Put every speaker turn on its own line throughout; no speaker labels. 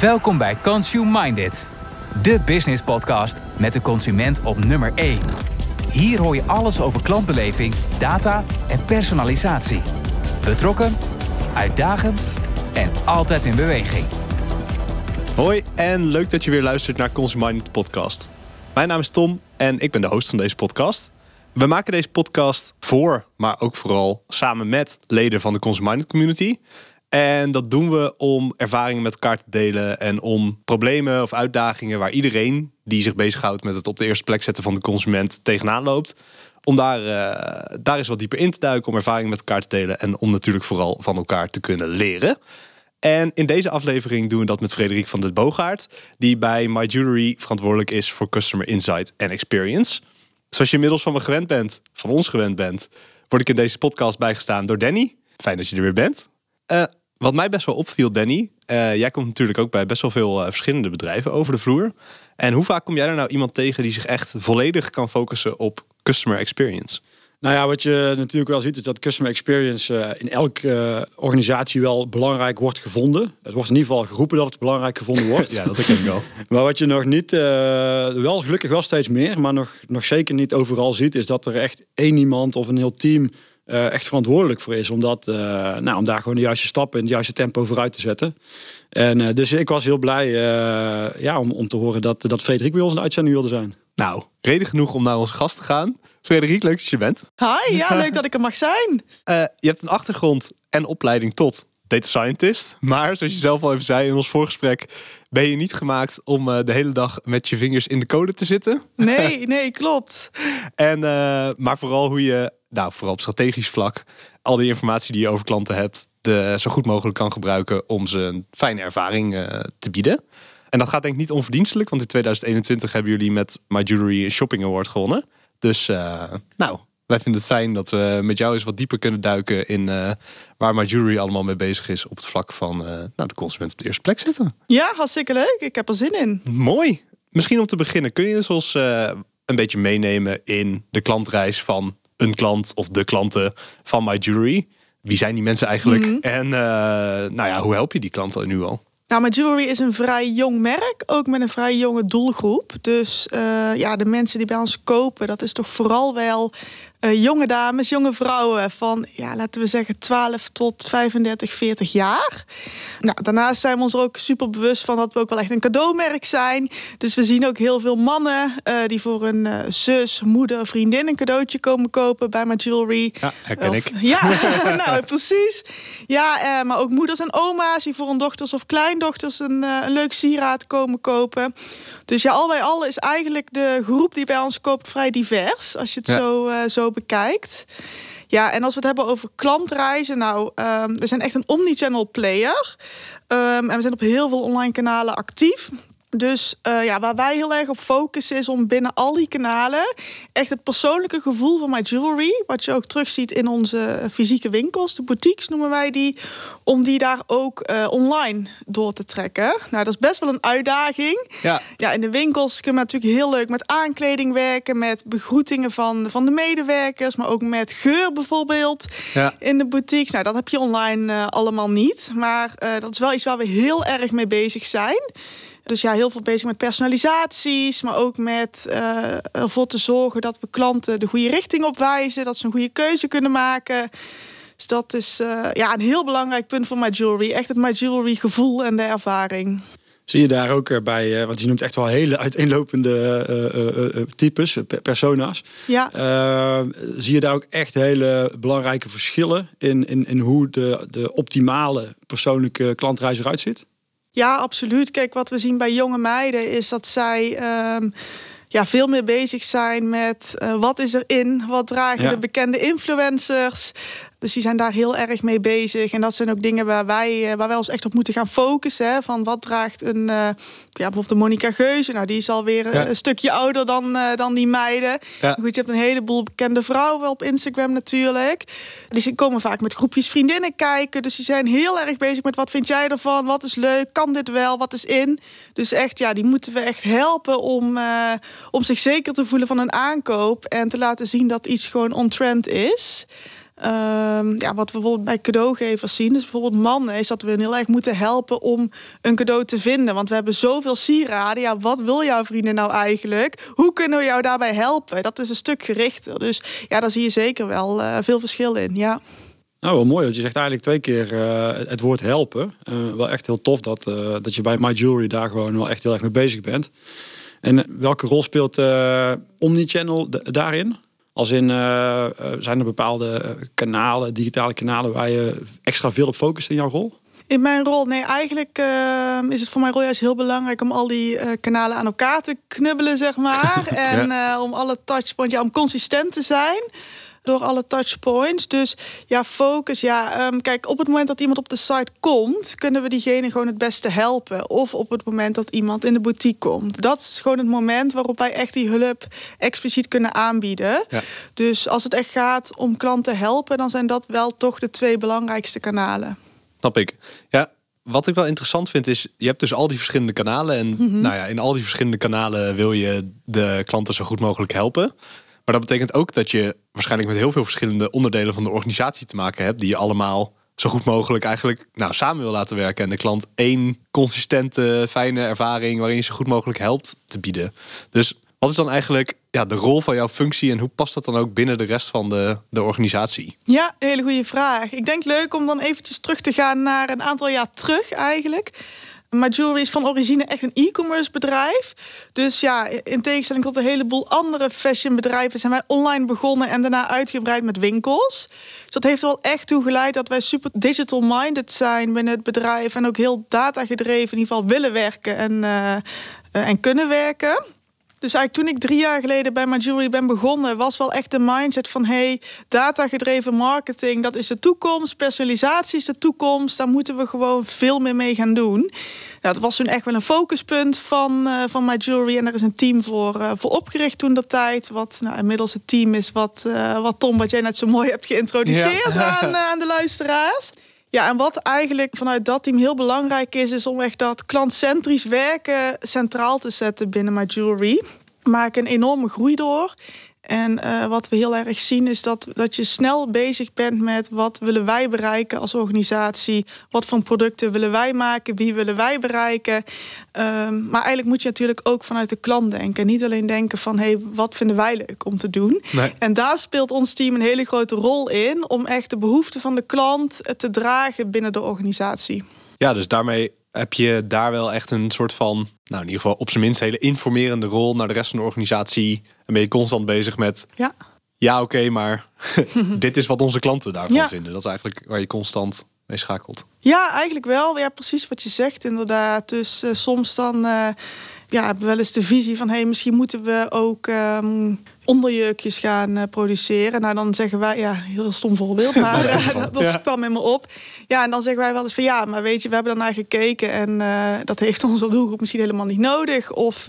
Welkom bij Consume Minded, de business podcast met de consument op nummer 1. Hier hoor je alles over klantbeleving, data en personalisatie. Betrokken, uitdagend en altijd in beweging.
Hoi en leuk dat je weer luistert naar Consume Minded podcast. Mijn naam is Tom en ik ben de host van deze podcast. We maken deze podcast voor, maar ook vooral samen met leden van de Consume Minded community. En dat doen we om ervaringen met elkaar te delen en om problemen of uitdagingen waar iedereen die zich bezighoudt met het op de eerste plek zetten van de consument tegenaan loopt. Om daar, uh, daar eens wat dieper in te duiken, om ervaringen met elkaar te delen en om natuurlijk vooral van elkaar te kunnen leren. En in deze aflevering doen we dat met Frederik van den Boogaard, die bij My Jewelry verantwoordelijk is voor Customer Insight en Experience. Zoals je inmiddels van me gewend bent, van ons gewend bent, word ik in deze podcast bijgestaan door Danny. Fijn dat je er weer bent. Uh, wat mij best wel opviel, Danny. Uh, jij komt natuurlijk ook bij best wel veel uh, verschillende bedrijven over de vloer. En hoe vaak kom jij er nou iemand tegen die zich echt volledig kan focussen op customer experience?
Nou ja, wat je natuurlijk wel ziet is dat customer experience uh, in elke organisatie wel belangrijk wordt gevonden. Het wordt in ieder geval geroepen dat het belangrijk gevonden wordt.
ja, dat herken ik wel.
maar wat je nog niet, wel gelukkig wel steeds meer, maar nog, nog zeker niet overal ziet, is dat er echt één iemand of een heel team uh, echt verantwoordelijk voor is. Om, dat, uh, nou, om daar gewoon de juiste stappen in het juiste tempo vooruit te zetten. En uh, dus ik was heel blij ja, om, om te horen dat, dat Frederik bij ons in de uitzending wilde zijn.
Nou, reden genoeg om naar onze gast te gaan. Frederik, leuk dat je bent.
Hi, ja, leuk dat ik er mag zijn.
je hebt een achtergrond en opleiding tot data scientist. Maar zoals je zelf al even zei in ons voorgesprek, ben je niet gemaakt om de hele dag met je vingers in de code te zitten.
Nee, nee, klopt.
en, maar vooral hoe je nou, vooral op strategisch vlak, al die informatie die je over klanten hebt, de, zo goed mogelijk kan gebruiken om ze een fijne ervaring uh, te bieden. En dat gaat denk ik niet onverdienstelijk, want in 2021 hebben jullie met My Jewelry een Shopping Award gewonnen. Dus uh, nou, wij vinden het fijn dat we met jou eens wat dieper kunnen duiken in uh, waar My Jewelry allemaal mee bezig is op het vlak van nou, de consument op de eerste plek zitten.
Ja, hartstikke leuk. Ik heb er zin in.
Mooi. Misschien om te beginnen, kun je ons een beetje meenemen in de klantreis van een klant of de klanten van My Jewelry. Wie zijn die mensen eigenlijk? Mhm. En uh, nou ja, hoe help je die klanten nu al?
Nou, My Jewelry is een vrij jong merk, ook met een vrij jonge doelgroep. Dus uh, ja, de mensen die bij ons kopen, dat is toch vooral wel uh, jonge dames, jonge vrouwen van, ja, laten we zeggen 12 tot 35, 40 jaar. Nou, daarnaast zijn we ons er ook super bewust van dat we ook wel echt een cadeaumerk zijn. Dus we zien ook heel veel mannen uh, die voor een uh, zus, moeder, vriendin een cadeautje komen kopen bij My Jewelry.
Ja, herken ik.
Ja, nou precies. Ja, maar ook moeders en oma's die voor hun dochters of kleindochters een, een leuk sieraad komen kopen. Dus ja, al bij al is eigenlijk de groep die bij ons koopt vrij divers. Als je het ja. zo, zo bekijkt. Ja, en als we het hebben over klantreizen, nou, um, we zijn echt een omnichannel player. Um, en we zijn op heel veel online kanalen actief. Dus uh, ja, waar wij heel erg op focussen is om binnen al die kanalen echt het persoonlijke gevoel van My Jewelry, wat je ook terugziet in onze fysieke winkels, de boutiques noemen wij die, om die daar ook uh, online door te trekken. Nou, dat is best wel een uitdaging. Ja. ja, in de winkels kunnen we natuurlijk heel leuk met aankleding werken, met begroetingen van, van de medewerkers, maar ook met geur bijvoorbeeld ja. in de boutiques. Nou, dat heb je online uh, allemaal niet, maar dat is wel iets waar we heel erg mee bezig zijn. Dus ja, heel veel bezig met personalisaties, maar ook met uh, ervoor te zorgen dat we klanten de goede richting opwijzen, dat ze een goede keuze kunnen maken. Dus dat is uh, ja, een heel belangrijk punt voor My Jewelry. Echt het My Jewelry gevoel en de ervaring.
Zie je daar ook bij, want je noemt echt wel hele uiteenlopende uh, uh, types, persona's.
Ja.
zie je daar ook echt hele belangrijke verschillen in, in, in hoe de, de optimale persoonlijke klantreis eruit ziet?
Ja, absoluut. Kijk, wat we zien bij jonge meiden is dat zij um, ja, veel meer bezig zijn met uh, wat is er in, wat dragen ja. de bekende influencers. Dus die zijn daar heel erg mee bezig. En dat zijn ook dingen waar wij, eh, waar wij ons echt op moeten gaan focussen. Hè? Van wat draagt een, uh, ja, bijvoorbeeld de Monica Geuze. Nou, die is alweer ja. een stukje ouder dan, uh, dan die meiden. Ja. Goed, je hebt een heleboel bekende vrouwen op Instagram natuurlijk. Die komen vaak met groepjes vriendinnen kijken. Dus die zijn heel erg bezig met wat vind jij ervan? Wat is leuk? Kan dit wel? Wat is in? Dus echt, ja, die moeten we echt helpen om, uh, om zich zeker te voelen van een aankoop. En te laten zien dat iets gewoon on-trend is. Ehm, ja, wat we bijvoorbeeld bij cadeaugevers zien, dus bijvoorbeeld mannen, is dat we heel erg moeten helpen om een cadeau te vinden. Want we hebben zoveel sieraden. Ja, wat wil jouw vrienden nou eigenlijk? Hoe kunnen we jou daarbij helpen? Dat is een stuk gerichter. Dus ja, daar zie je zeker wel uh, veel verschil in. Ja.
Nou, wel mooi. Want je zegt eigenlijk twee keer uh, het woord helpen. Uh, wel echt heel tof dat, dat je bij My Jewelry daar gewoon wel echt heel erg mee bezig bent. En welke rol speelt Omnichannel daarin? Als in, uh, zijn er bepaalde kanalen, digitale kanalen, waar je extra veel op focust in jouw rol?
In mijn rol, nee, eigenlijk uh, is het voor mijn rol juist heel belangrijk om al die uh, kanalen aan elkaar te knubbelen, zeg maar. en om alle touchpoints, ja, om consistent te zijn door alle touchpoints. Dus ja, focus. Ja, um, kijk, op het moment dat iemand op de site komt, kunnen we diegene gewoon het beste helpen. Of op het moment dat iemand in de boutique komt. Dat is gewoon het moment waarop wij echt die hulp expliciet kunnen aanbieden. Ja. Dus als het echt gaat om klanten helpen, dan zijn dat wel toch de twee belangrijkste kanalen.
Snap ik. Ja, wat ik wel interessant vind is, je hebt dus al die verschillende kanalen. En mm -hmm. nou ja, in al die verschillende kanalen wil je de klanten zo goed mogelijk helpen. Maar dat betekent ook dat je waarschijnlijk met heel veel verschillende onderdelen van de organisatie te maken hebt, die je allemaal zo goed mogelijk eigenlijk nou, samen wil laten werken. En de klant één consistente, fijne ervaring waarin je zo goed mogelijk helpt te bieden. Dus wat is dan eigenlijk ja, de rol van jouw functie en hoe past dat dan ook binnen de rest van de, de organisatie?
Ja, hele goede vraag. Ik denk leuk om dan eventjes terug te gaan naar een aantal jaar terug eigenlijk. Maar Jewelry is van origine echt een e-commerce bedrijf. Dus ja, in tegenstelling tot een heleboel andere fashionbedrijven zijn wij online begonnen en daarna uitgebreid met winkels. Dus dat heeft er wel echt toe geleid dat wij super digital minded zijn binnen het bedrijf en ook heel data gedreven in ieder geval willen werken en, uh, en kunnen werken. Dus eigenlijk toen ik drie jaar geleden bij My Jewelry ben begonnen, was wel echt de mindset van hey, datagedreven marketing, dat is de toekomst. Personalisatie is de toekomst. Daar moeten we gewoon veel meer mee gaan doen. Nou, dat was toen echt wel een focuspunt van, uh, van My Jewelry. En er is een team voor, uh, voor opgericht toen dat tijd. Wat nou, inmiddels het team is wat, uh, wat Tom, wat jij net zo mooi hebt geïntroduceerd ja. aan, aan de luisteraars. Ja, en wat eigenlijk vanuit dat team heel belangrijk is, is om echt dat klantcentrisch werken centraal te zetten binnen My Jewelry. Maak een enorme groei door. En uh, wat we heel erg zien is dat, dat je snel bezig bent met wat willen wij bereiken als organisatie. Wat voor producten willen wij maken, wie willen wij bereiken. Um, maar eigenlijk moet je natuurlijk ook vanuit de klant denken. Niet alleen denken van hey, wat vinden wij leuk om te doen. Nee. En daar speelt ons team een hele grote rol in om echt de behoeften van de klant te dragen binnen de organisatie.
Ja, dus daarmee heb je daar wel echt een soort van, nou in ieder geval op zijn minst hele informerende rol naar de rest van de organisatie. En ben je constant bezig met,
ja,
ja oké, okay, maar dit is wat onze klanten daarvan ja. vinden. Dat is eigenlijk waar je constant mee schakelt.
Ja, eigenlijk wel. Ja, precies wat je zegt inderdaad. Dus uh, soms dan uh, ja, hebben we wel eens de visie van, hé, hey, misschien moeten we ook um, onderjurkjes gaan uh, produceren. Nou, dan zeggen wij, ja, heel stom voorbeeld, maar uh, dat, ja. kwam in me op. Ja, en dan zeggen wij wel eens van, ja, maar weet je, we hebben daarnaar gekeken en uh, dat heeft onze doelgroep misschien helemaal niet nodig. Of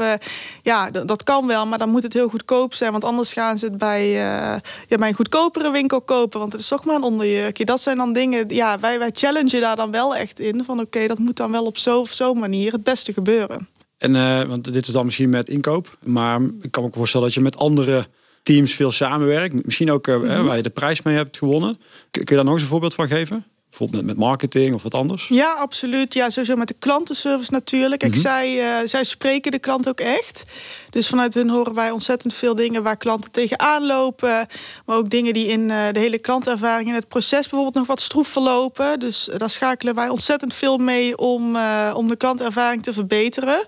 ja, dat kan wel, maar dan moet het heel goedkoop zijn, want anders gaan ze het bij, ja, bij een goedkopere winkel kopen, want het is toch maar een onderjurkje. Dat zijn dan dingen, ja, wij, wij challengen daar dan wel echt in, van oké, okay, dat moet dan wel op zo of zo'n manier het beste gebeuren.
En uh, want dit is dan misschien met inkoop, maar ik kan me ook voorstellen dat je met andere teams veel samenwerkt. Misschien ook uh, mm-hmm. waar je de prijs mee hebt gewonnen. Kun je daar nog eens een voorbeeld van geven? Bijvoorbeeld met, met marketing of wat anders?
Ja, absoluut. Ja, sowieso met de klantenservice natuurlijk. Kijk, mm -hmm. zij, uh, zij spreken de klant ook echt. Dus vanuit hun horen wij ontzettend veel dingen waar klanten tegenaan lopen. Maar ook dingen die in uh, de hele klantervaring in het proces bijvoorbeeld nog wat stroef verlopen. Dus daar schakelen wij ontzettend veel mee om, om de klantervaring te verbeteren.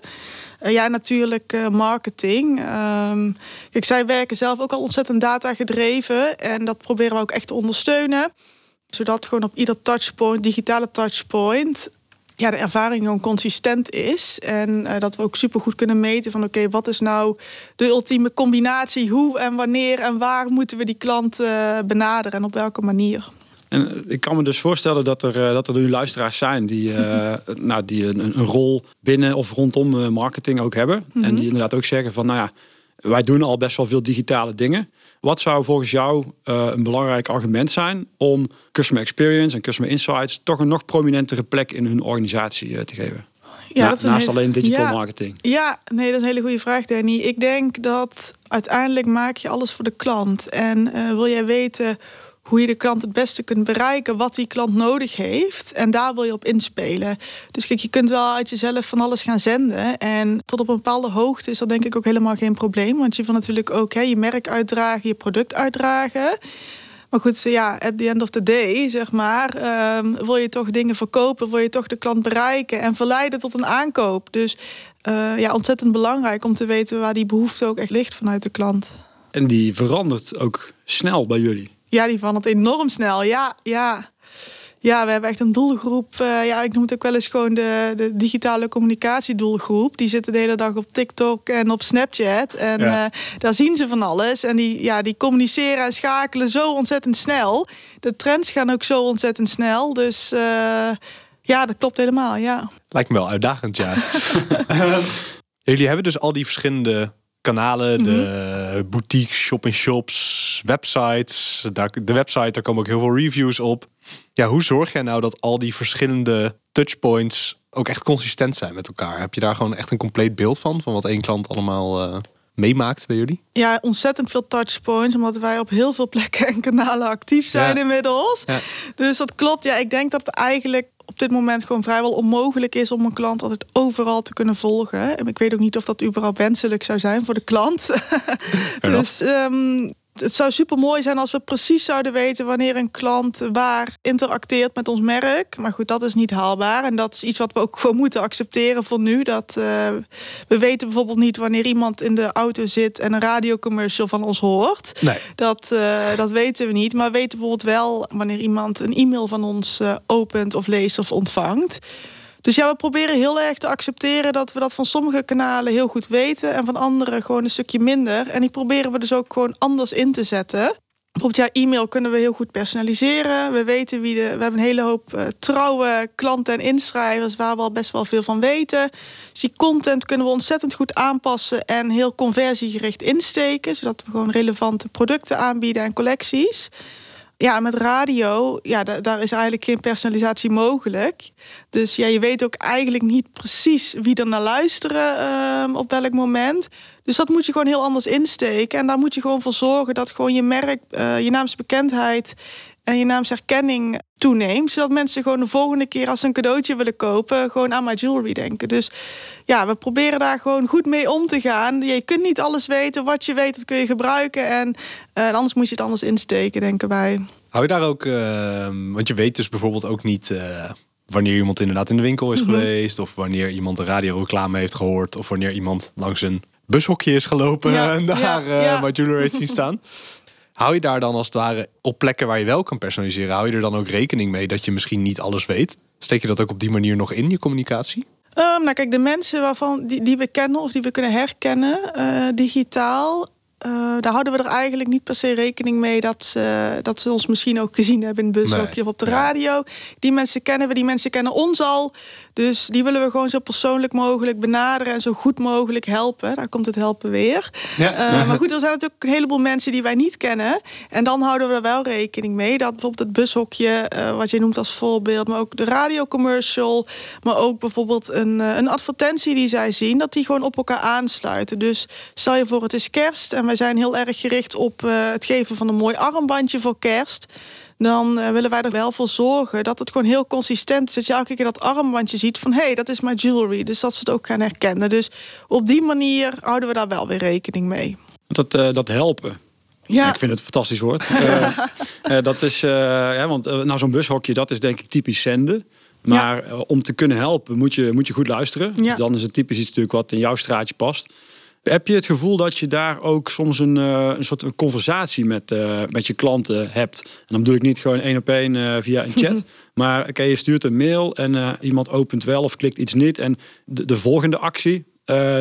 Uh, ja, natuurlijk uh, marketing. Um, kijk, zij werken zelf ook al ontzettend data gedreven. En dat proberen we ook echt te ondersteunen zodat gewoon op ieder touchpoint, digitale touchpoint, ja, de ervaring gewoon consistent is. En uh, dat we ook super goed kunnen meten van oké, okay, wat is nou de ultieme combinatie? Hoe en wanneer en waar moeten we die klant uh, benaderen en op welke manier?
En ik kan me dus voorstellen dat er, dat er nu luisteraars zijn die, nou, die een, een, rol binnen of rondom marketing ook hebben. Mm -hmm. En die inderdaad ook zeggen van nou ja, wij doen al best wel veel digitale dingen. Wat zou volgens jou uh, een belangrijk argument zijn om customer experience en customer insights toch een nog prominentere plek in hun organisatie uh, te geven?
Ja,
Na,
dat
naast
hele,
alleen digital
ja,
marketing.
Ja, nee, dat is een hele goede vraag, Danny. Ik denk dat uiteindelijk maak je alles voor de klant. En uh, wil jij weten hoe je de klant het beste kunt bereiken, wat die klant nodig heeft. En daar wil je op inspelen. Dus kijk, je kunt wel uit jezelf van alles gaan zenden. En tot op een bepaalde hoogte is dat denk ik ook helemaal geen probleem. Want je wil natuurlijk ook hè, je merk uitdragen, je product uitdragen. Maar goed, ja, at the end of the day, zeg maar, ehm, wil je toch dingen verkopen, wil je toch de klant bereiken en verleiden tot een aankoop. Dus uh, ja, ontzettend belangrijk om te weten waar die behoefte ook echt ligt vanuit de klant.
En die verandert ook snel bij jullie?
Ja, die verandert enorm snel. Ja, ja. Ja, we hebben echt een doelgroep. Uh, ja, ik noem het ook wel eens gewoon de, de digitale communicatiedoelgroep. Die zitten de hele dag op TikTok en op Snapchat. En ja. uh, daar zien ze van alles. En die, ja, die communiceren en schakelen zo ontzettend snel. De trends gaan ook zo ontzettend snel. Dus uh, ja, dat klopt helemaal. Ja.
Lijkt me wel uitdagend, ja. Jullie hebben dus al die verschillende kanalen, de mm boutiques, shop-in-shops, websites. Daar, de website, daar komen ook heel veel reviews op. Ja, hoe zorg jij nou dat al die verschillende touchpoints ook echt consistent zijn met elkaar? Heb je daar gewoon echt een compleet beeld van? Van wat één klant allemaal uh, meemaakt bij jullie?
Ja, ontzettend veel touchpoints. Omdat wij op heel veel plekken en kanalen actief zijn ja. inmiddels. Ja. Dus dat klopt. Ja, ik denk dat het eigenlijk op dit moment gewoon vrijwel onmogelijk is om een klant altijd overal te kunnen volgen. En ik weet ook niet of dat überhaupt wenselijk zou zijn voor de klant. dus um, het zou super mooi zijn als we precies zouden weten wanneer een klant waar interacteert met ons merk. Maar goed, dat is niet haalbaar. En dat is iets wat we ook gewoon moeten accepteren voor nu. Dat uh, we weten bijvoorbeeld niet wanneer iemand in de auto zit en een radiocommercial van ons hoort.
Nee.
Dat, uh, dat weten we niet. Maar we weten bijvoorbeeld wel wanneer iemand een e-mail van ons uh, opent of leest of ontvangt. Dus ja, we proberen heel erg te accepteren dat we dat van sommige kanalen heel goed weten en van andere gewoon een stukje minder. En die proberen we dus ook gewoon anders in te zetten. Bijvoorbeeld, ja, e-mail kunnen we heel goed personaliseren. We weten wie de. We hebben een hele hoop uh, trouwe klanten en inschrijvers waar we al best wel veel van weten. Dus die content kunnen we ontzettend goed aanpassen en heel conversiegericht insteken, zodat we gewoon relevante producten aanbieden en collecties. Ja, met radio, ja, daar is eigenlijk geen personalisatie mogelijk. Dus ja, je weet ook eigenlijk niet precies wie er naar luisteren uh, op welk moment. Dus dat moet je gewoon heel anders insteken. En daar moet je gewoon voor zorgen dat gewoon je merk, uh, je naamsbekendheid en je naamsherkenning toeneemt. Zodat mensen gewoon de volgende keer als ze een cadeautje willen kopen, gewoon aan My Jewelry denken. Dus ja, we proberen daar gewoon goed mee om te gaan. Je kunt niet alles weten. Wat je weet, dat kun je gebruiken. En uh, anders moet je het anders insteken, denken wij.
Hou je daar ook, uh, want je weet dus bijvoorbeeld ook niet uh, wanneer iemand inderdaad in de winkel is mm -hmm. geweest, of wanneer iemand een radioreclame heeft gehoord, of wanneer iemand langs een bushokje is gelopen ja, en daar ja, uh, ja. My Jewelry heeft zien staan. Hou je daar dan als het ware op plekken waar je wel kan personaliseren, hou je er dan ook rekening mee dat je misschien niet alles weet? Steek je dat ook op die manier nog in, je communicatie?
Um, nou kijk, de mensen waarvan die, die we kennen of die we kunnen herkennen uh, digitaal, uh, daar houden we er eigenlijk niet per se rekening mee dat ze, dat ze ons misschien ook gezien hebben in het bushokje nee. of op de radio. Die mensen kennen we, die mensen kennen ons al. Dus die willen we gewoon zo persoonlijk mogelijk benaderen en zo goed mogelijk helpen. Daar komt het helpen weer. Ja. Uh, maar goed, er zijn natuurlijk een heleboel mensen die wij niet kennen. En dan houden we er wel rekening mee dat bijvoorbeeld het bushokje, uh, wat je noemt als voorbeeld, maar ook de radiocommercial, maar ook bijvoorbeeld een, een advertentie die zij zien, dat die gewoon op elkaar aansluiten. Dus stel je voor, het is kerst en wij zijn heel erg gericht op uh, het geven van een mooi armbandje voor kerst. Dan uh, willen wij er wel voor zorgen dat het gewoon heel consistent is. Dat je elke keer dat armbandje ziet van hé, hey, dat is mijn jewelry. Dus dat ze het ook gaan herkennen. Dus op die manier houden we daar wel weer rekening mee.
Dat, uh, dat helpen. Ja. Ik vind het een fantastisch woord. dat is, ja, want nou, zo'n bushokje, dat is denk ik typisch zenden. Maar ja. om te kunnen helpen moet je, moet je goed luisteren. Ja. Dus dan is het typisch iets natuurlijk wat in jouw straatje past. Heb je het gevoel dat je daar ook soms een, uh, een soort conversatie met, uh, met je klanten hebt? En dan bedoel ik niet gewoon één op één uh, via een chat. maar oké, okay, je stuurt een mail en iemand opent wel of klikt iets niet. En de, de volgende actie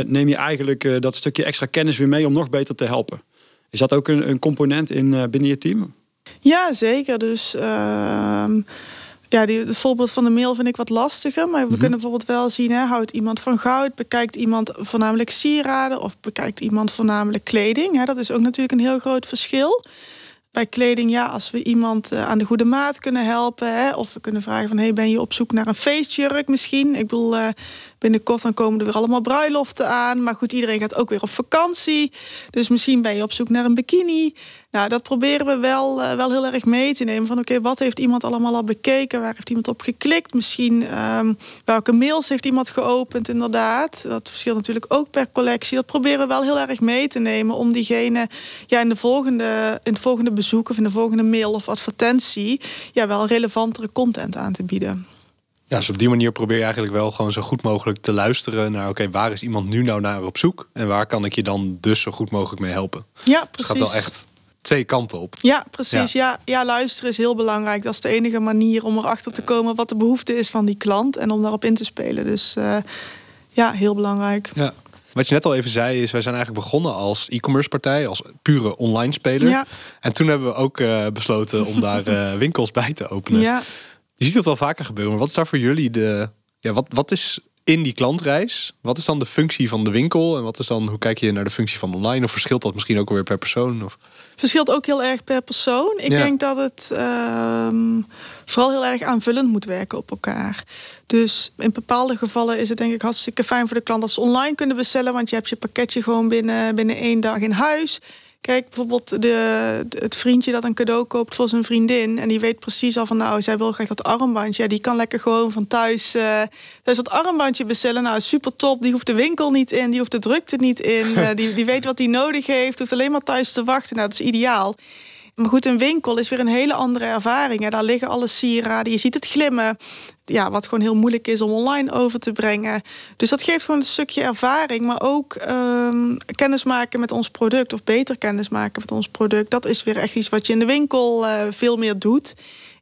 neem je eigenlijk dat stukje extra kennis weer mee om nog beter te helpen. Is dat ook een, een component in, binnen je team?
Ja, zeker. Dus ehm, ja, die, het voorbeeld van de mail vind ik wat lastiger. Maar we mm -hmm. kunnen bijvoorbeeld wel zien, hè, houdt iemand van goud? Bekijkt iemand voornamelijk sieraden? Of bekijkt iemand voornamelijk kleding? Hè, dat is ook natuurlijk een heel groot verschil. Bij kleding, ja, als we iemand uh, aan de goede maat kunnen helpen. Hè, of we kunnen vragen van, hey, ben je op zoek naar een feestjurk misschien? Ik bedoel, uh, binnenkort dan komen er weer allemaal bruiloften aan. Maar goed, iedereen gaat ook weer op vakantie. Dus misschien ben je op zoek naar een bikini. Nou, dat proberen we wel, uh, wel heel erg mee te nemen. Van oké, wat heeft iemand allemaal al bekeken? Waar heeft iemand op geklikt? Misschien um, welke mails heeft iemand geopend, inderdaad. Dat verschilt natuurlijk ook per collectie. Dat proberen we wel heel erg mee te nemen om diegene ja, in, de volgende, in het volgende bezoek of in de volgende mail of advertentie ja, wel relevantere content aan te bieden.
Ja, dus op die manier probeer je eigenlijk wel gewoon zo goed mogelijk te luisteren naar oké, waar is iemand nu nou naar op zoek en waar kan ik je dan dus zo goed mogelijk mee helpen?
Ja, precies.
Dus het gaat wel echt twee kanten op.
Ja, precies. Ja. ja. luisteren is heel belangrijk. Dat is de enige manier om erachter te komen wat de behoefte is van die klant en om daarop in te spelen. Dus uh, ja, heel belangrijk.
Ja. Wat je net al even zei, is wij zijn eigenlijk begonnen als e-commerce partij, als pure online speler. Ja. En toen hebben we ook uh, besloten om daar uh, winkels bij te openen. Ja. Je ziet het wel vaker gebeuren, maar wat is daar voor jullie de. Ja, wat, wat is in die klantreis? Wat is dan de functie van de winkel? En wat is dan, hoe kijk je naar de functie van online? Of verschilt dat misschien ook weer per persoon? Of?
Verschilt ook heel erg per persoon. Ik denk dat het uh, vooral heel erg aanvullend moet werken op elkaar. Dus in bepaalde gevallen is het denk ik hartstikke fijn voor de klant als ze online kunnen bestellen. Want je hebt je pakketje gewoon binnen, binnen één dag in huis. Kijk, bijvoorbeeld de, het vriendje dat een cadeau koopt voor zijn vriendin. En die weet precies al van nou, zij wil graag dat armbandje. Ja, die kan lekker gewoon van thuis, uh, thuis dat armbandje bestellen. Nou, super top. Die hoeft de winkel niet in, die hoeft de drukte niet in. Uh, die, die weet wat hij nodig heeft, hoeft alleen maar thuis te wachten. Nou, dat is ideaal. Maar goed, een winkel is weer een hele andere ervaring. Hè. Daar liggen alle sieraden, je ziet het glimmen. Ja, wat gewoon heel moeilijk is om online over te brengen. Dus dat geeft gewoon een stukje ervaring. Maar ook um, kennis maken met ons product. Of beter kennis maken met ons product. Dat is weer echt iets wat je in de winkel uh, veel meer doet.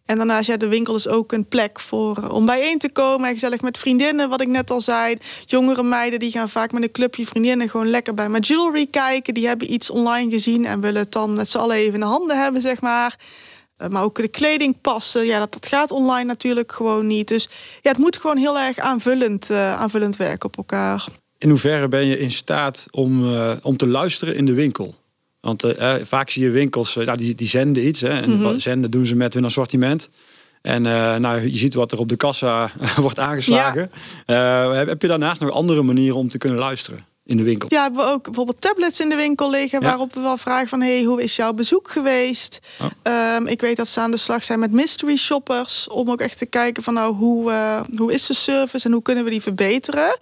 En daarnaast, ja, de winkel is ook een plek voor, eh, om bijeen te komen. Gezellig met vriendinnen, wat ik net al zei. Jongere meiden die gaan vaak met een clubje vriendinnen gewoon lekker bij mijn jewelry kijken. Die hebben iets online gezien en willen het dan met z'n allen even in de handen hebben, zeg maar. Eh, maar ook de kleding passen. Ja, dat, dat gaat online natuurlijk gewoon niet. Dus ja, het moet gewoon heel erg aanvullend, uh, aanvullend werken op elkaar.
In hoeverre ben je in staat om, om te luisteren in de winkel? Want uh, vaak zie je winkels, uh, die, die zenden iets. Hè, en mm -hmm. zenden doen ze met hun assortiment. En uh, nou, je ziet wat er op de kassa wordt aangeslagen. Ja. Heb, heb, je daarnaast nog andere manieren om te kunnen luisteren? In de winkel.
Ja, hebben we ook bijvoorbeeld tablets in de winkel liggen. Ja. Waarop we wel vragen van hey, hoe is jouw bezoek geweest? Oh. Um, ik weet dat ze aan de slag zijn met mystery shoppers. Om ook echt te kijken van nou, hoe, hoe is de service en hoe kunnen we die verbeteren?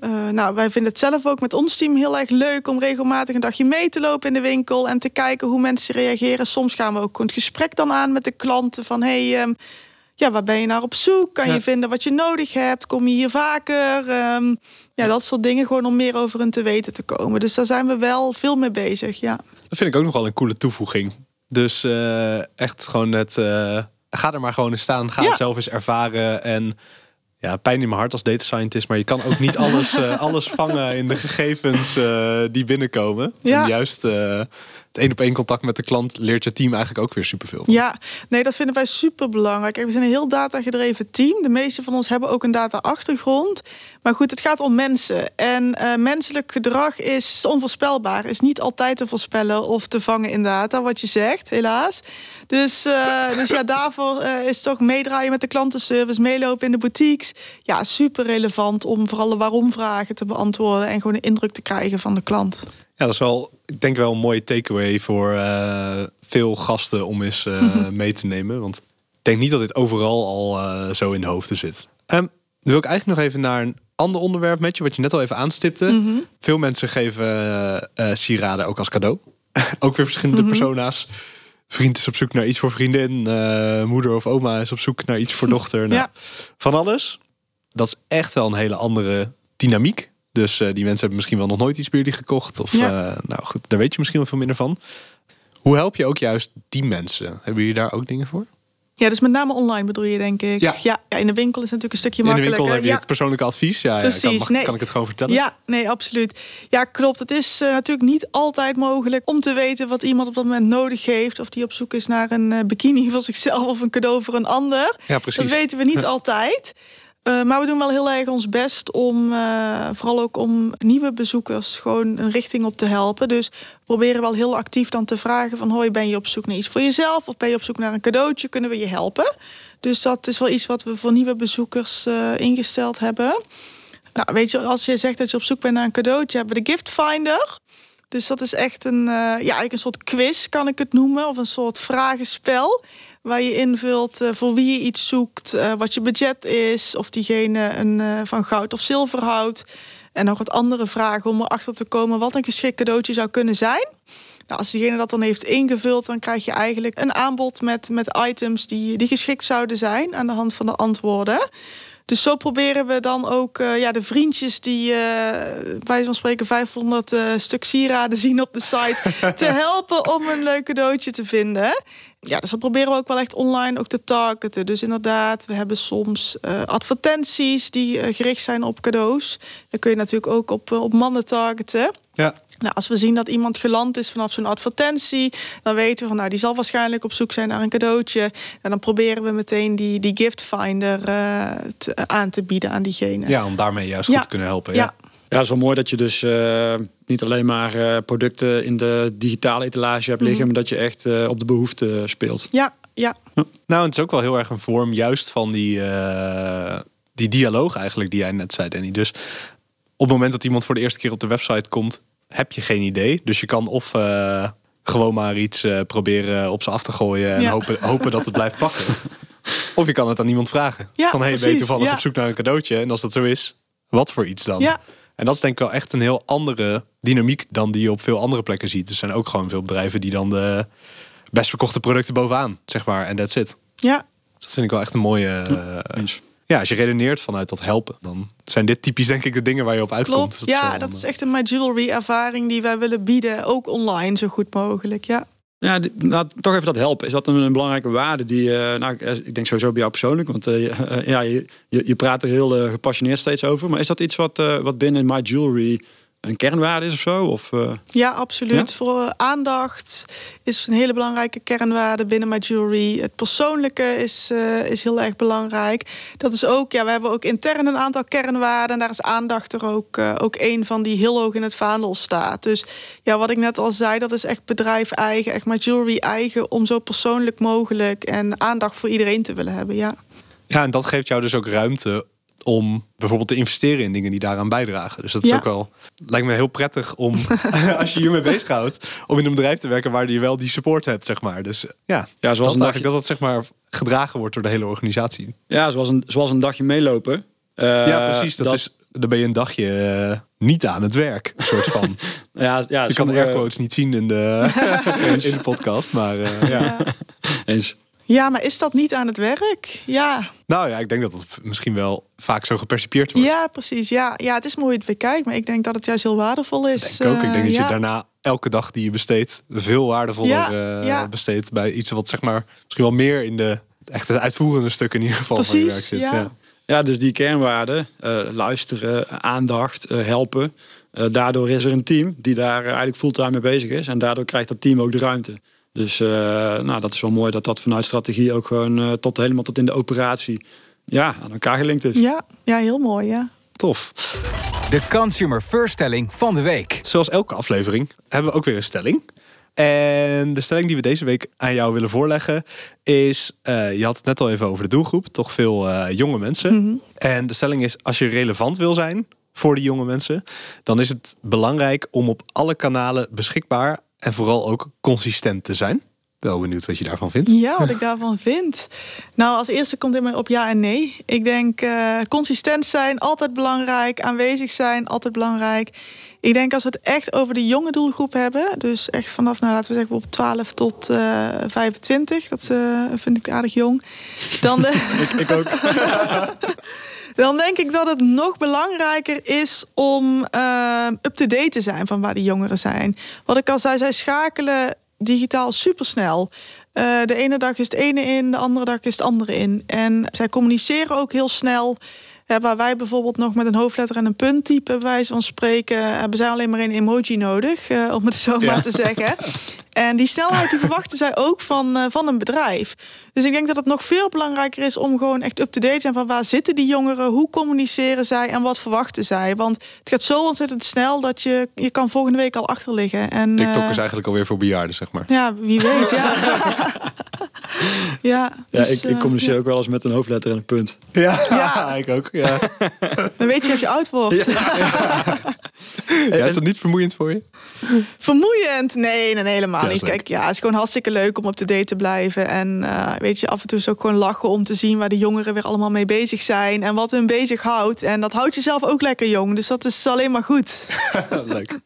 Uh, nou, wij vinden het zelf ook met ons team heel erg leuk om regelmatig een dagje mee te lopen in de winkel en te kijken hoe mensen reageren. Soms gaan we ook een gesprek dan aan met de klanten van hey, um, ja, waar ben je naar op zoek? Kan ja. je vinden wat je nodig hebt? Kom je hier vaker? Um, ja, dat soort dingen gewoon om meer over hun te weten te komen. Dus daar zijn we wel veel mee bezig, ja.
Dat vind ik ook nogal een coole toevoeging. Dus uh, echt gewoon het, uh, ga er maar gewoon eens staan, ga ja. het zelf eens ervaren en ja, pijn in mijn hart als data scientist. Maar je kan ook niet alles, uh, alles vangen in de gegevens uh, die binnenkomen. Ja. En juist uh, het één op één contact met de klant leert je team eigenlijk ook weer superveel. Van.
Ja, nee, dat vinden wij super belangrijk. we zijn een heel data-gedreven team. De meeste van ons hebben ook een data-achtergrond. Maar goed, het gaat om mensen. En menselijk gedrag is onvoorspelbaar. Is niet altijd te voorspellen of te vangen in data, wat je zegt, helaas. Dus, dus ja, daarvoor is toch meedraaien met de klantenservice, meelopen in de boutiques. Ja, super relevant om vooral de waarom-vragen te beantwoorden en gewoon een indruk te krijgen van de klant.
Ja, dat is wel, ik denk wel een mooie takeaway voor uh, veel gasten om eens uh, mee te nemen. Want ik denk niet dat dit overal al uh, zo in de hoofden zit. Um, dan wil ik eigenlijk nog even naar een ander onderwerp met je, wat je net al even aanstipte. Mm -hmm. Veel mensen geven sieraden ook als cadeau. ook weer verschillende mm -hmm. persona's vriend is op zoek naar iets voor vriendin. Moeder of oma is op zoek naar iets voor dochter. Nou, ja. Van alles. Dat is echt wel een hele andere dynamiek. Dus uh, die mensen hebben misschien wel nog nooit iets bij jullie gekocht. Of ja. uh, nou goed, daar weet je misschien wel veel minder van. Hoe help je ook juist die mensen? Hebben jullie daar ook dingen voor?
Ja, dus met name online bedoel je, denk ik. Ja, ja, ja in de winkel is het natuurlijk een stukje makkelijker.
In de winkel heb je
ja.
het persoonlijke advies. Ja, Precies. Ja, kan, mag, nee. kan ik het gewoon vertellen?
Ja, nee, absoluut. Ja, klopt. Het is uh, natuurlijk niet altijd mogelijk om te weten wat iemand op dat moment nodig heeft. Of die op zoek is naar een uh, bikini voor zichzelf of een cadeau voor een ander.
Ja, precies.
Dat weten we niet altijd. Uh, maar we doen wel heel erg ons best om uh, vooral ook om nieuwe bezoekers gewoon een richting op te helpen. Dus we proberen wel heel actief dan te vragen van hoi, ben je op zoek naar iets voor jezelf of ben je op zoek naar een cadeautje? Kunnen we je helpen? Dus dat is wel iets wat we voor nieuwe bezoekers uh, ingesteld hebben. Nou, weet je, als je zegt dat je op zoek bent naar een cadeautje, hebben we de Gift Finder. Dus dat is echt een, eh, ja, eigenlijk een soort quiz, kan ik het noemen. Of een soort vragenspel. Waar je invult uh, voor wie je iets zoekt, uh, wat je budget is, of diegene een, van goud of zilver houdt. En nog wat andere vragen om erachter te komen wat een geschikt cadeautje zou kunnen zijn. Nou, als diegene dat dan heeft ingevuld, dan krijg je eigenlijk een aanbod met, met items die, die geschikt zouden zijn aan de hand van de antwoorden. Dus zo proberen we dan ook uh, ja, de vriendjes die uh, wij van spreken 500 uh, stuk sieraden zien op de site te helpen om een leuk cadeautje te vinden. Ja, dus dat proberen we ook wel echt online ook te targeten. Dus inderdaad, we hebben soms advertenties die gericht zijn op cadeaus. Dan kun je natuurlijk ook op, op mannen targeten.
Ja.
Nou, als we zien dat iemand geland is vanaf zo'n advertentie, dan weten we van nou, die zal waarschijnlijk op zoek zijn naar een cadeautje. En dan proberen we meteen die, die gift finder uh, te, aan te bieden aan diegene.
Ja, om daarmee juist goed te kunnen helpen. Ja.
ja. Ja, het is wel mooi dat je dus uh, niet alleen maar uh, producten in de digitale etalage hebt liggen, mm -hmm. maar dat je echt uh, op de behoefte speelt.
Ja, ja.
Nou, het is ook wel heel erg een vorm juist van die, die dialoog eigenlijk die jij net zei, Danny. Dus op het moment dat iemand voor de eerste keer op de website komt, heb je geen idee. Dus je kan of uh, gewoon maar iets uh, proberen op ze af te gooien en ja. hopen, hopen dat het blijft pakken. Of je kan het aan iemand vragen.
Ja,
van hey, ben je toevallig
ja.
op zoek naar een cadeautje? En als dat zo is, wat voor iets dan?
Ja.
En dat is denk ik wel echt een heel andere dynamiek dan die je op veel andere plekken ziet. Er zijn ook gewoon veel bedrijven die dan de best verkochte producten bovenaan, zeg maar. En that's it.
Ja.
Dat vind ik wel echt een mooie... Uh, ja, als je redeneert vanuit dat helpen, dan zijn dit typisch denk ik de dingen waar je op uitkomt.
Klopt, dat ja, dat is echt een My Jewelry ervaring die wij willen bieden, ook online zo goed mogelijk, ja.
Ja, nou, toch even dat helpen. Is dat een, een belangrijke waarde die, uh, nou, ik denk sowieso bij jou persoonlijk, want uh, ja, je, je, praat er heel uh, gepassioneerd steeds over. Maar is dat iets wat, wat binnen My Jewelry een kernwaarde is of zo? Of, uh...
Ja, absoluut. Ja? Voor aandacht is een hele belangrijke kernwaarde binnen My Jewelry. Het persoonlijke is, uh, is heel erg belangrijk. Dat is ook, ja, we hebben ook intern een aantal kernwaarden. En daar is aandacht er ook, uh, ook één van die heel hoog in het vaandel staat. Dus ja, wat ik net al zei, dat is echt bedrijf eigen, echt My Jewelry eigen, om zo persoonlijk mogelijk en aandacht voor iedereen te willen hebben. Ja.
Ja, en dat geeft jou dus ook ruimte om bijvoorbeeld te investeren in dingen die daaraan bijdragen. Dus dat is
Ja.
ook wel lijkt me heel prettig om als je hiermee bezighoudt, om in een bedrijf te werken waar je wel die support hebt, zeg maar. Dus ja,
Ja, zoals
dat
een
eigenlijk
dagje,
dat dat zeg maar gedragen wordt door de hele organisatie.
ja, zoals een, zoals een dagje meelopen. Eh,
ja, precies. Dat, is dan ben je een dagje eh, niet aan het werk, een soort van.
Ja, ja
Je kan de airquotes niet zien in de, in de podcast, maar eh, ja.
Ja.
Eens.
Ja, maar is dat niet aan het werk? Ja,
Nou ja, ik denk dat het misschien wel vaak zo gepercipieerd wordt.
ja precies. Ja. ja, het is mooi het bekijkt, maar ik denk dat het juist heel waardevol is.
denk ik ook. Ik denk dat
Eh,
je daarna elke dag die je besteedt veel waardevoller
Ja,
eh,
ja.
besteedt bij iets wat zeg maar misschien wel meer in de echt het uitvoerende stuk in ieder geval van je werk zit.
ja.
Ja.
Ja, dus die kernwaarden, eh, luisteren, aandacht, eh, helpen. Eh, daardoor is er een team die daar eh, eigenlijk fulltime mee bezig is. En daardoor krijgt dat team ook de ruimte. Dus eh, nou, dat is wel mooi dat dat vanuit strategie ook gewoon eh, tot helemaal tot in de operatie ja, aan elkaar gelinkt is.
Ja, ja, heel mooi, ja.
Tof.
De Consumer First stelling van de week.
Zoals elke aflevering hebben we ook weer een stelling. En de stelling die we deze week aan jou willen voorleggen is, eh, je had het net al even over de doelgroep, toch veel eh, jonge mensen. En de stelling is, als je relevant wil zijn voor die jonge mensen, dan is het belangrijk om op alle kanalen beschikbaar en vooral ook consistent te zijn. Wel benieuwd wat je daarvan vindt.
Ja, wat ik daarvan vind. Nou, als eerste komt in mij op ja en nee. Ik denk eh, consistent zijn, altijd belangrijk. Aanwezig zijn, altijd belangrijk. Ik denk als we het echt over de jonge doelgroep hebben, dus echt vanaf, nou laten we zeggen, op 12 tot eh 25, dat eh, vind ik aardig jong. Dan, de,
Ik ook.
dan denk ik dat het nog belangrijker is om eh, up-to-date te zijn van waar die jongeren zijn. Wat ik al zei, zij schakelen digitaal supersnel. Eh de ene dag is het ene in, de andere dag is het andere in. En zij communiceren ook heel snel. Eh, waar wij bijvoorbeeld nog met een hoofdletter en een punt typen, bij wijze van spreken, hebben zij alleen maar een emoji nodig, eh, om het zo maar
Ja.
te zeggen. En die snelheid die verwachten zij ook van, eh, van een bedrijf. Dus ik denk dat het nog veel belangrijker is om gewoon echt up-to-date te zijn van waar zitten die jongeren, hoe communiceren zij en wat verwachten zij. Want het gaat zo ontzettend snel dat je, je kan volgende week al achterliggen. En,
TikTok
eh,
is eigenlijk alweer voor bejaarden, zeg maar.
Ja, wie weet, ja. ja,
Ja,
dus,
ik, ik
eh,
communiceer
ja.
ook wel eens met een hoofdletter en een punt.
Ja,
Ja.
ik ook. Ja.
Dan weet je als je oud wordt.
Ja, is dat niet vermoeiend voor je?
Vermoeiend? Nee, nee, helemaal
Ja,
niet. Kijk, ja, het is gewoon hartstikke leuk om op de date te blijven. En eh, weet je, af en toe is ook gewoon lachen om te zien waar de jongeren weer allemaal mee bezig zijn. En wat hun bezighoudt. En dat houdt jezelf ook lekker jong. Dus dat is alleen maar goed.
Leuk.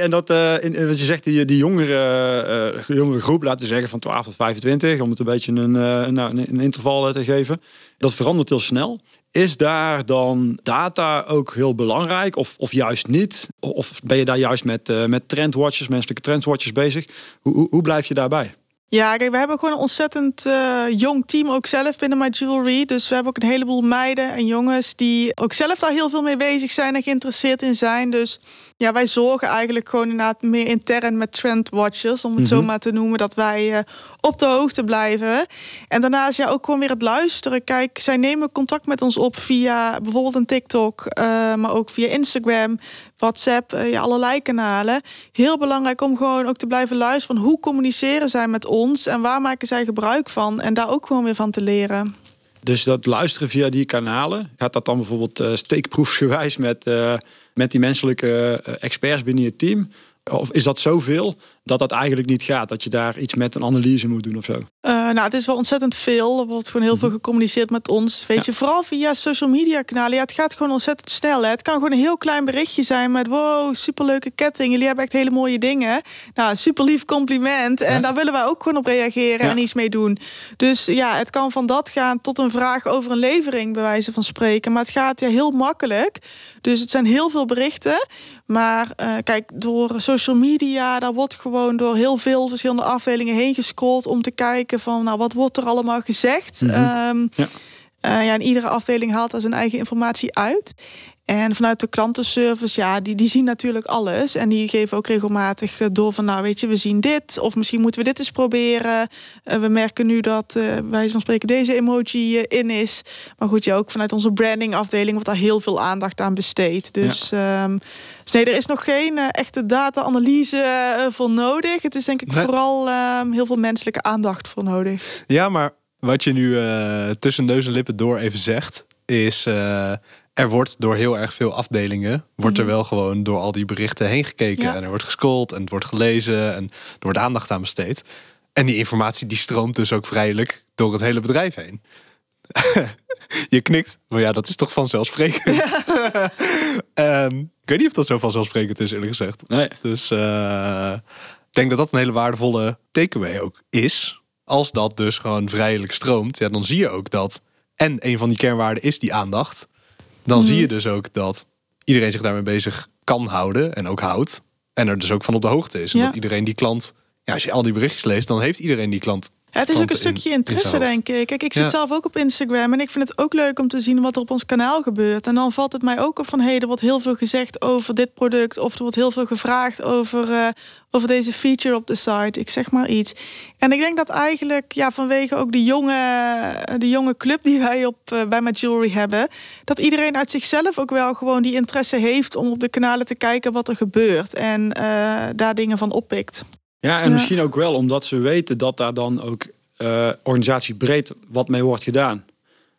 En dat, eh, in, wat je zegt, die, die jongere, eh, jongere groep, laten we zeggen van 12 tot 25, om het een beetje een, eh, een, een interval eh, te geven, dat verandert heel snel. Is daar dan data ook heel belangrijk of, of juist niet? Of ben je daar juist met, eh, met trendwatchers, menselijke trendwatchers bezig? Hoe, hoe, hoe blijf je daarbij?
Ja, kijk, we hebben gewoon een ontzettend eh, jong team ook zelf binnen My Jewelry. Dus we hebben ook een heleboel meiden en jongens die ook zelf daar heel veel mee bezig zijn en geïnteresseerd in zijn. Dus ja, wij zorgen eigenlijk gewoon inderdaad meer intern met trendwatchers, om het zo maar te noemen, dat wij eh, op de hoogte blijven. En daarnaast ja, ook gewoon weer het luisteren. Kijk, zij nemen contact met ons op via bijvoorbeeld een TikTok, eh, maar ook via Instagram, WhatsApp, ja, allerlei kanalen. Heel belangrijk om gewoon ook te blijven luisteren van hoe communiceren zij met ons en waar maken zij gebruik van en daar ook gewoon weer van te leren.
Dus dat luisteren via die kanalen, gaat dat dan bijvoorbeeld eh steekproefsgewijs met, eh, met die menselijke experts binnen je team? Of is dat zoveel dat dat eigenlijk niet gaat? Dat je daar iets met een analyse moet doen of zo?
Eh, nou, het is wel ontzettend veel. Er wordt gewoon heel veel gecommuniceerd met ons. Weet je, vooral via social media kanalen. Ja, het gaat gewoon ontzettend snel. Hè. Het kan gewoon een heel klein berichtje zijn met wow, superleuke ketting. Jullie hebben echt hele mooie dingen. Nou, super lief compliment. En daar willen wij ook gewoon op reageren
Ja.
en iets mee doen. Dus ja, het kan van dat gaan tot een vraag over een levering, bij wijze van spreken. Maar het gaat ja heel makkelijk. Dus het zijn heel veel berichten. Maar eh, kijk, door social media, daar wordt gewoon door heel veel verschillende afdelingen heen gescrolld om te kijken van, nou, wat wordt er allemaal gezegd? Ehm,
Ja.
eh, ja, en iedere afdeling haalt daar zijn eigen informatie uit. En vanuit de klantenservice, ja, die, die zien natuurlijk alles. En die geven ook regelmatig eh, door van, nou weet je, we zien dit. Of misschien moeten we dit eens proberen. Eh, we merken nu dat, eh wij van spreken, deze emoji in is. Maar goed, ja, ook vanuit onze branding afdeling wordt daar heel veel aandacht aan besteed. Dus, ehm, dus nee, er is nog geen echte data-analyse voor nodig. Het is denk ik
Nee.
vooral ehm, heel veel menselijke aandacht voor nodig.
Ja, maar wat je nu tussen neus en lippen door even zegt, is er wordt door heel erg veel afdelingen, wordt er wel gewoon door al die berichten heen gekeken.
Ja.
En er wordt gescrolld en het wordt gelezen en er wordt aandacht aan besteed. En die informatie die stroomt dus ook vrijelijk door het hele bedrijf heen. je knikt, maar ja, dat is toch vanzelfsprekend. Ehm, ik weet niet of dat zo vanzelfsprekend is, eerlijk gezegd.
Nee.
Dus eh, ik denk dat dat een hele waardevolle takeaway ook is. Als dat dus gewoon vrijelijk stroomt, ja, dan zie je ook dat. En een van die kernwaarden is die aandacht. Dan zie je dus ook dat iedereen zich daarmee bezig kan houden en ook houdt. En er dus ook van op de hoogte is. En
Ja.
dat iedereen die klant, ja, als je al die berichtjes leest, dan heeft iedereen die klant.
Ja, het is ook een stukje
in
interesse, denk ik. Kijk, ik zit
Ja.
zelf ook op Instagram en ik vind het ook leuk om te zien wat er op ons kanaal gebeurt. En dan valt het mij ook op van, hey, er wordt heel veel gezegd over dit product. Of er wordt heel veel gevraagd over, eh, over deze feature op de site. Ik zeg maar iets. En ik denk dat eigenlijk, ja, vanwege ook de jonge, de jonge club die wij op, eh, bij My Jewelry hebben, dat iedereen uit zichzelf ook wel gewoon die interesse heeft om op de kanalen te kijken wat er gebeurt. En eh, daar dingen van oppikt.
Ja, en
Ja.
misschien ook wel omdat ze weten dat daar dan ook eh organisatiebreed wat mee wordt gedaan.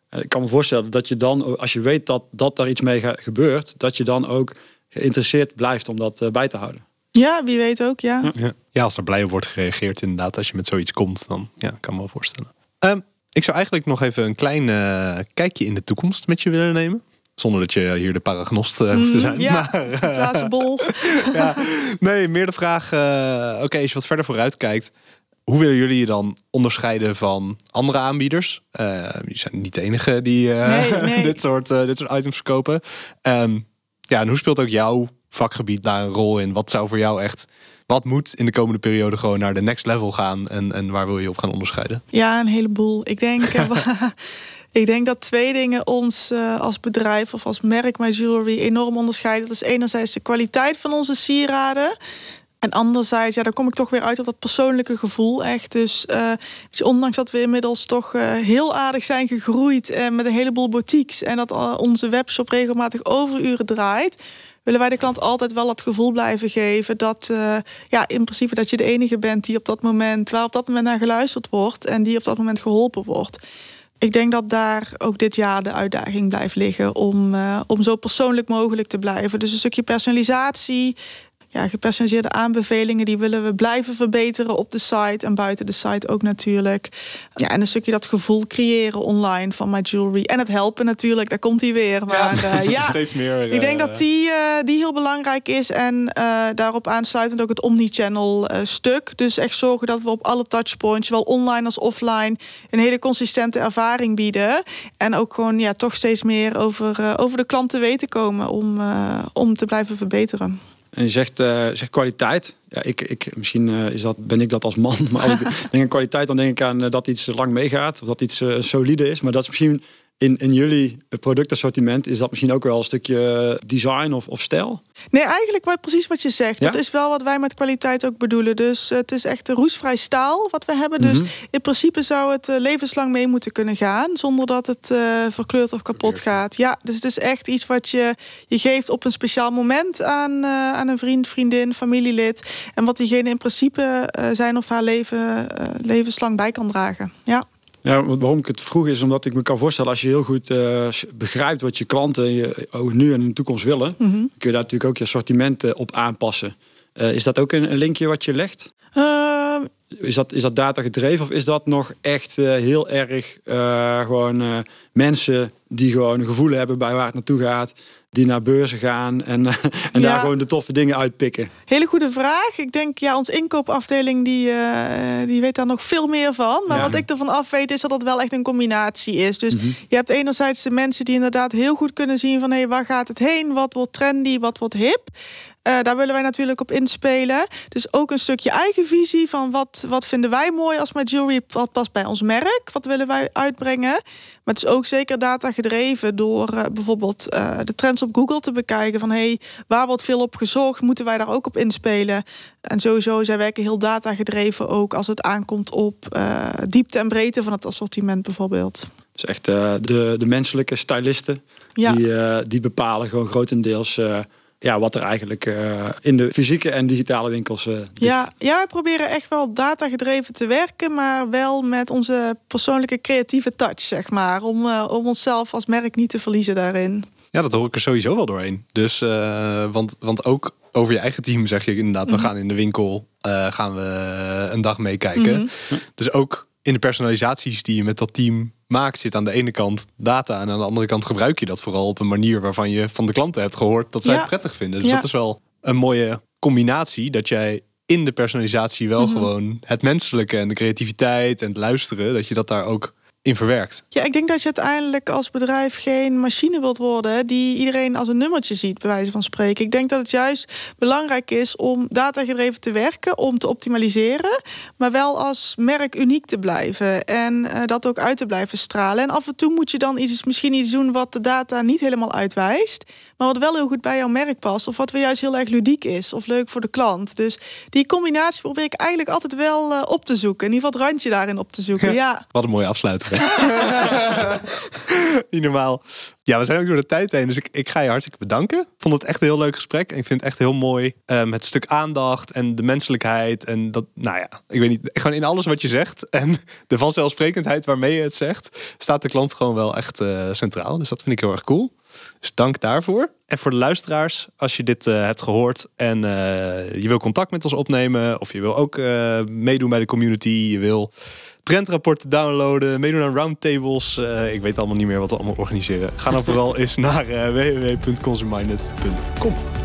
Eh, Ik kan me voorstellen dat je dan, als je weet dat, dat daar iets mee ga- gebeurt, dat je dan ook geïnteresseerd blijft om dat eh, bij te houden.
Ja, wie weet ook, ja.
Ja.
Ja. als er blij op wordt gereageerd, inderdaad, als je met zoiets komt, dan ja, kan ik me wel voorstellen. Ehm, ik zou eigenlijk nog even een klein eh, kijkje in de toekomst met je willen nemen. Zonder dat je hier de paragnost eh, hoeft te zijn.
Mm, ja,
Maar, eh,
bol.
ja, nee, meer de vraag. eh, Oké, als je wat verder vooruit kijkt. Hoe willen jullie je dan onderscheiden van andere aanbieders? Jullie zijn niet de enige die
Nee, nee.
dit, soort, dit soort items verkopen. Ehm, ja, en hoe speelt ook jouw vakgebied daar een rol in? Wat zou voor jou echt... Wat moet in de komende periode gewoon naar de next level gaan? En, en waar wil je op gaan onderscheiden?
Ja, een heleboel. Ik denk, ik denk dat twee dingen ons eh, als bedrijf of als merk My Jewelry enorm onderscheiden. Dat is enerzijds de kwaliteit van onze sieraden. En anderzijds, ja, dan kom ik toch weer uit op dat persoonlijke gevoel. Echt. Dus eh, je, ondanks dat we inmiddels toch eh, heel aardig zijn gegroeid met een heleboel boutiques. En dat onze webshop regelmatig overuren draait. Willen wij de klant altijd wel het gevoel blijven geven dat ja, in principe dat je de enige bent die op dat moment, waar op dat moment naar geluisterd wordt en die op dat moment geholpen wordt. Ik denk dat daar ook dit jaar de uitdaging blijft liggen om, eh, om zo persoonlijk mogelijk te blijven. Dus een stukje personalisatie, ja, gepersonaliseerde aanbevelingen, die willen we blijven verbeteren op de site en buiten de site ook natuurlijk. Ja, en een stukje dat gevoel creëren online van My Jewelry. En het helpen natuurlijk, daar komt hij weer. Maar ja, uh, ja
steeds meer.
ik denk dat die, uh, die heel belangrijk is. En daarop aansluitend ook het omnichannel stuk. Dus echt zorgen dat we op alle touchpoints, zowel online als offline, een hele consistente ervaring bieden. En ook gewoon ja, toch steeds meer over, over de klant te weten komen om, om te blijven verbeteren.
En je zegt, uh, zegt kwaliteit. Ja, ik, ik, misschien uh, is dat, ben ik dat als man. Maar als ik denk aan kwaliteit, dan denk ik aan uh, dat iets lang meegaat. Of dat iets solide is. Maar dat is misschien in, in jullie productassortiment is dat misschien ook wel een stukje design of, of stijl?
Nee, eigenlijk wat, precies wat je zegt. Dat is wel wat wij met kwaliteit ook bedoelen. Dus het is echt roestvrij staal wat we hebben. Dus mhm. in principe zou het levenslang mee moeten kunnen gaan. Zonder dat het uh, verkleurt of kapot gaat. Ja, dus het is echt iets wat je, je geeft op een speciaal moment aan, uh, aan een vriend, vriendin, familielid. En wat diegene in principe uh, zijn of haar leven levenslang bij kan dragen. Ja.
Ja, waarom ik het vroeg is omdat ik me kan voorstellen... als je heel goed uh, begrijpt wat je klanten je, nu en in de toekomst willen... Mm -hmm. kun je daar natuurlijk ook je assortimenten op aanpassen. Uh, is dat ook een, een, linkje wat je legt? Uh, is, dat, is dat data gedreven of is dat nog echt heel erg gewoon mensen... die gewoon een gevoel hebben bij waar het naartoe gaat die naar beurzen gaan en, en daar gewoon de toffe dingen uitpikken?
Hele goede vraag. Ik denk, ja, onze inkoopafdeling die, uh, die weet daar nog veel meer van. Maar wat ik ervan af weet is dat het wel echt een combinatie is. Dus mhm. je hebt enerzijds de mensen die inderdaad heel goed kunnen zien van hé, hey, waar gaat het heen? Wat wordt trendy? Wat wordt hip? Uh, daar willen wij natuurlijk op inspelen. Dus ook een stukje eigen visie van wat, wat vinden wij mooi als mijn jewelry wat past bij ons merk. Wat willen wij uitbrengen. Maar het is ook zeker data gedreven door uh, bijvoorbeeld uh, de trends op Google te bekijken. Van hey, waar wordt veel op gezocht? Moeten wij daar ook op inspelen? En sowieso, zij werken heel data gedreven ook als het aankomt op diepte en breedte van het assortiment bijvoorbeeld.
Dus echt de, de menselijke stylisten ja. die, die bepalen gewoon grotendeels ja, wat er eigenlijk uh, in de fysieke en digitale winkels uh,
ja, ja, we proberen echt wel data gedreven te werken, maar wel met onze persoonlijke creatieve touch, zeg maar. Om, uh, om onszelf als merk niet te verliezen daarin.
Ja, dat hoor ik er sowieso wel doorheen. Dus, want, want ook over je eigen team zeg je inderdaad, we mhm. gaan in de winkel, gaan we een dag meekijken. Mm Dus ook in de personalisaties die je met dat team maakt, zit aan de ene kant data en aan de andere kant gebruik je dat vooral op een manier waarvan je van de klanten hebt gehoord dat zij het prettig vinden. Dus dat is wel een mooie combinatie dat jij in de personalisatie wel mhm. gewoon het menselijke en de creativiteit en het luisteren, dat je dat daar ook in verwerkt.
Ja, ik denk dat je uiteindelijk als bedrijf geen machine wilt worden die iedereen als een nummertje ziet, bij wijze van spreken. Ik denk dat het juist belangrijk is om datagedreven te werken, om te optimaliseren, maar wel als merk uniek te blijven en uh, dat ook uit te blijven stralen. En af en toe moet je dan iets, misschien iets doen wat de data niet helemaal uitwijst, maar wat wel heel goed bij jouw merk past, of wat weer juist heel erg ludiek is of leuk voor de klant. Dus die combinatie probeer ik eigenlijk altijd wel uh, op te zoeken. In ieder geval het randje daarin op te zoeken. Ja.
Wat een mooie afsluiting. Niet normaal. Ja, we zijn ook door de tijd heen. Dus ik, ik ga je hartstikke bedanken. Ik vond het echt een heel leuk gesprek. En ik vind het echt heel mooi. Um, het stuk aandacht en de menselijkheid. En dat, nou ja, ik weet niet. Gewoon in alles wat je zegt. En de vanzelfsprekendheid waarmee je het zegt. Staat de klant gewoon wel echt uh, centraal. Dus dat vind ik heel erg cool. Dus dank daarvoor. En voor de luisteraars, als je dit uh, hebt gehoord en uh, je wil contact met ons opnemen, of je wil ook meedoen bij de community, je wil trendrapporten downloaden, meedoen aan roundtables. Uh, ik weet allemaal niet meer wat we allemaal organiseren. Ga dan vooral eens naar uh, www.consumminded.com.